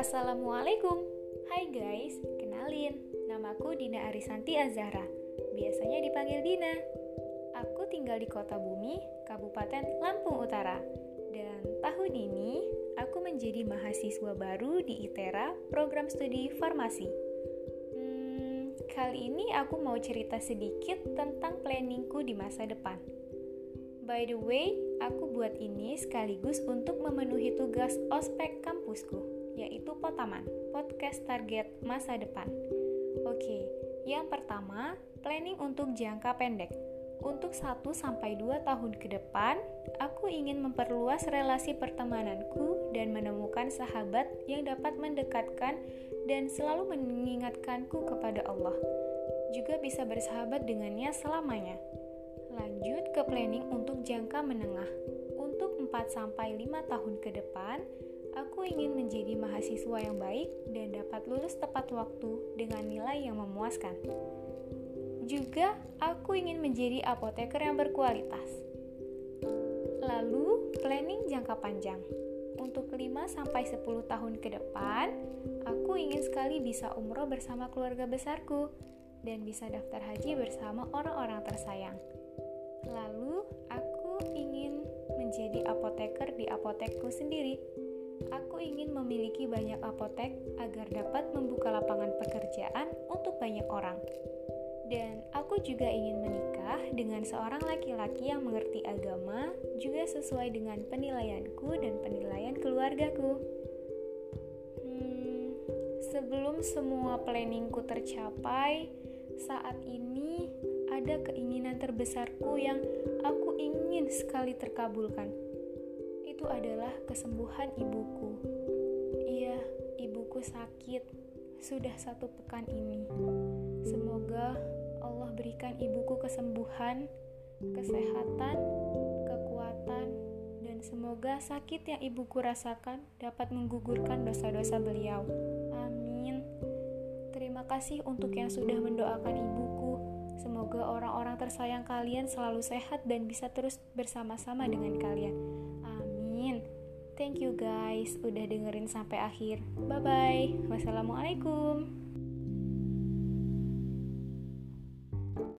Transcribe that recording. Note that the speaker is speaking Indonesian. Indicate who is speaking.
Speaker 1: Assalamualaikum. Hai guys, kenalin. Namaku Dina Arisanti Azahra Biasanya dipanggil Dina. Aku tinggal di kota Bumi, Kabupaten Lampung Utara. Dan tahun ini aku menjadi mahasiswa baru di ITERA Program Studi Farmasi. Hmm, Kali ini aku mau cerita sedikit tentang planningku di masa depan By the way, aku buat ini sekaligus untuk memenuhi tugas ospek kampusku yaitu Potaman, podcast target masa depan. Oke, yang pertama, planning untuk jangka pendek. Untuk 1 sampai 2 tahun ke depan, aku ingin memperluas relasi pertemananku dan menemukan sahabat yang dapat mendekatkan dan selalu mengingatkanku kepada Allah. Juga bisa bersahabat dengannya selamanya. Lanjut ke planning untuk jangka menengah. Untuk 4 sampai 5 tahun ke depan, Aku ingin menjadi mahasiswa yang baik dan dapat lulus tepat waktu dengan nilai yang memuaskan. Juga, aku ingin menjadi apoteker yang berkualitas. Lalu, planning jangka panjang. Untuk 5-10 tahun ke depan, aku ingin sekali bisa umroh bersama keluarga besarku dan bisa daftar haji bersama orang-orang tersayang. Lalu, aku ingin menjadi apoteker di apotekku sendiri Aku ingin memiliki banyak apotek agar dapat membuka lapangan pekerjaan untuk banyak orang. Dan aku juga ingin menikah dengan seorang laki-laki yang mengerti agama, juga sesuai dengan penilaianku dan penilaian keluargaku. Hmm, sebelum semua planningku tercapai, saat ini ada keinginan terbesarku yang aku ingin sekali terkabulkan itu adalah kesembuhan ibuku. Iya, ibuku sakit sudah satu pekan ini. Semoga Allah berikan ibuku kesembuhan, kesehatan, kekuatan, dan semoga sakit yang ibuku rasakan dapat menggugurkan dosa-dosa beliau. Amin. Terima kasih untuk yang sudah mendoakan ibuku. Semoga orang-orang tersayang kalian selalu sehat dan bisa terus bersama-sama dengan kalian. Thank you guys udah dengerin sampai akhir. Bye bye. Wassalamualaikum.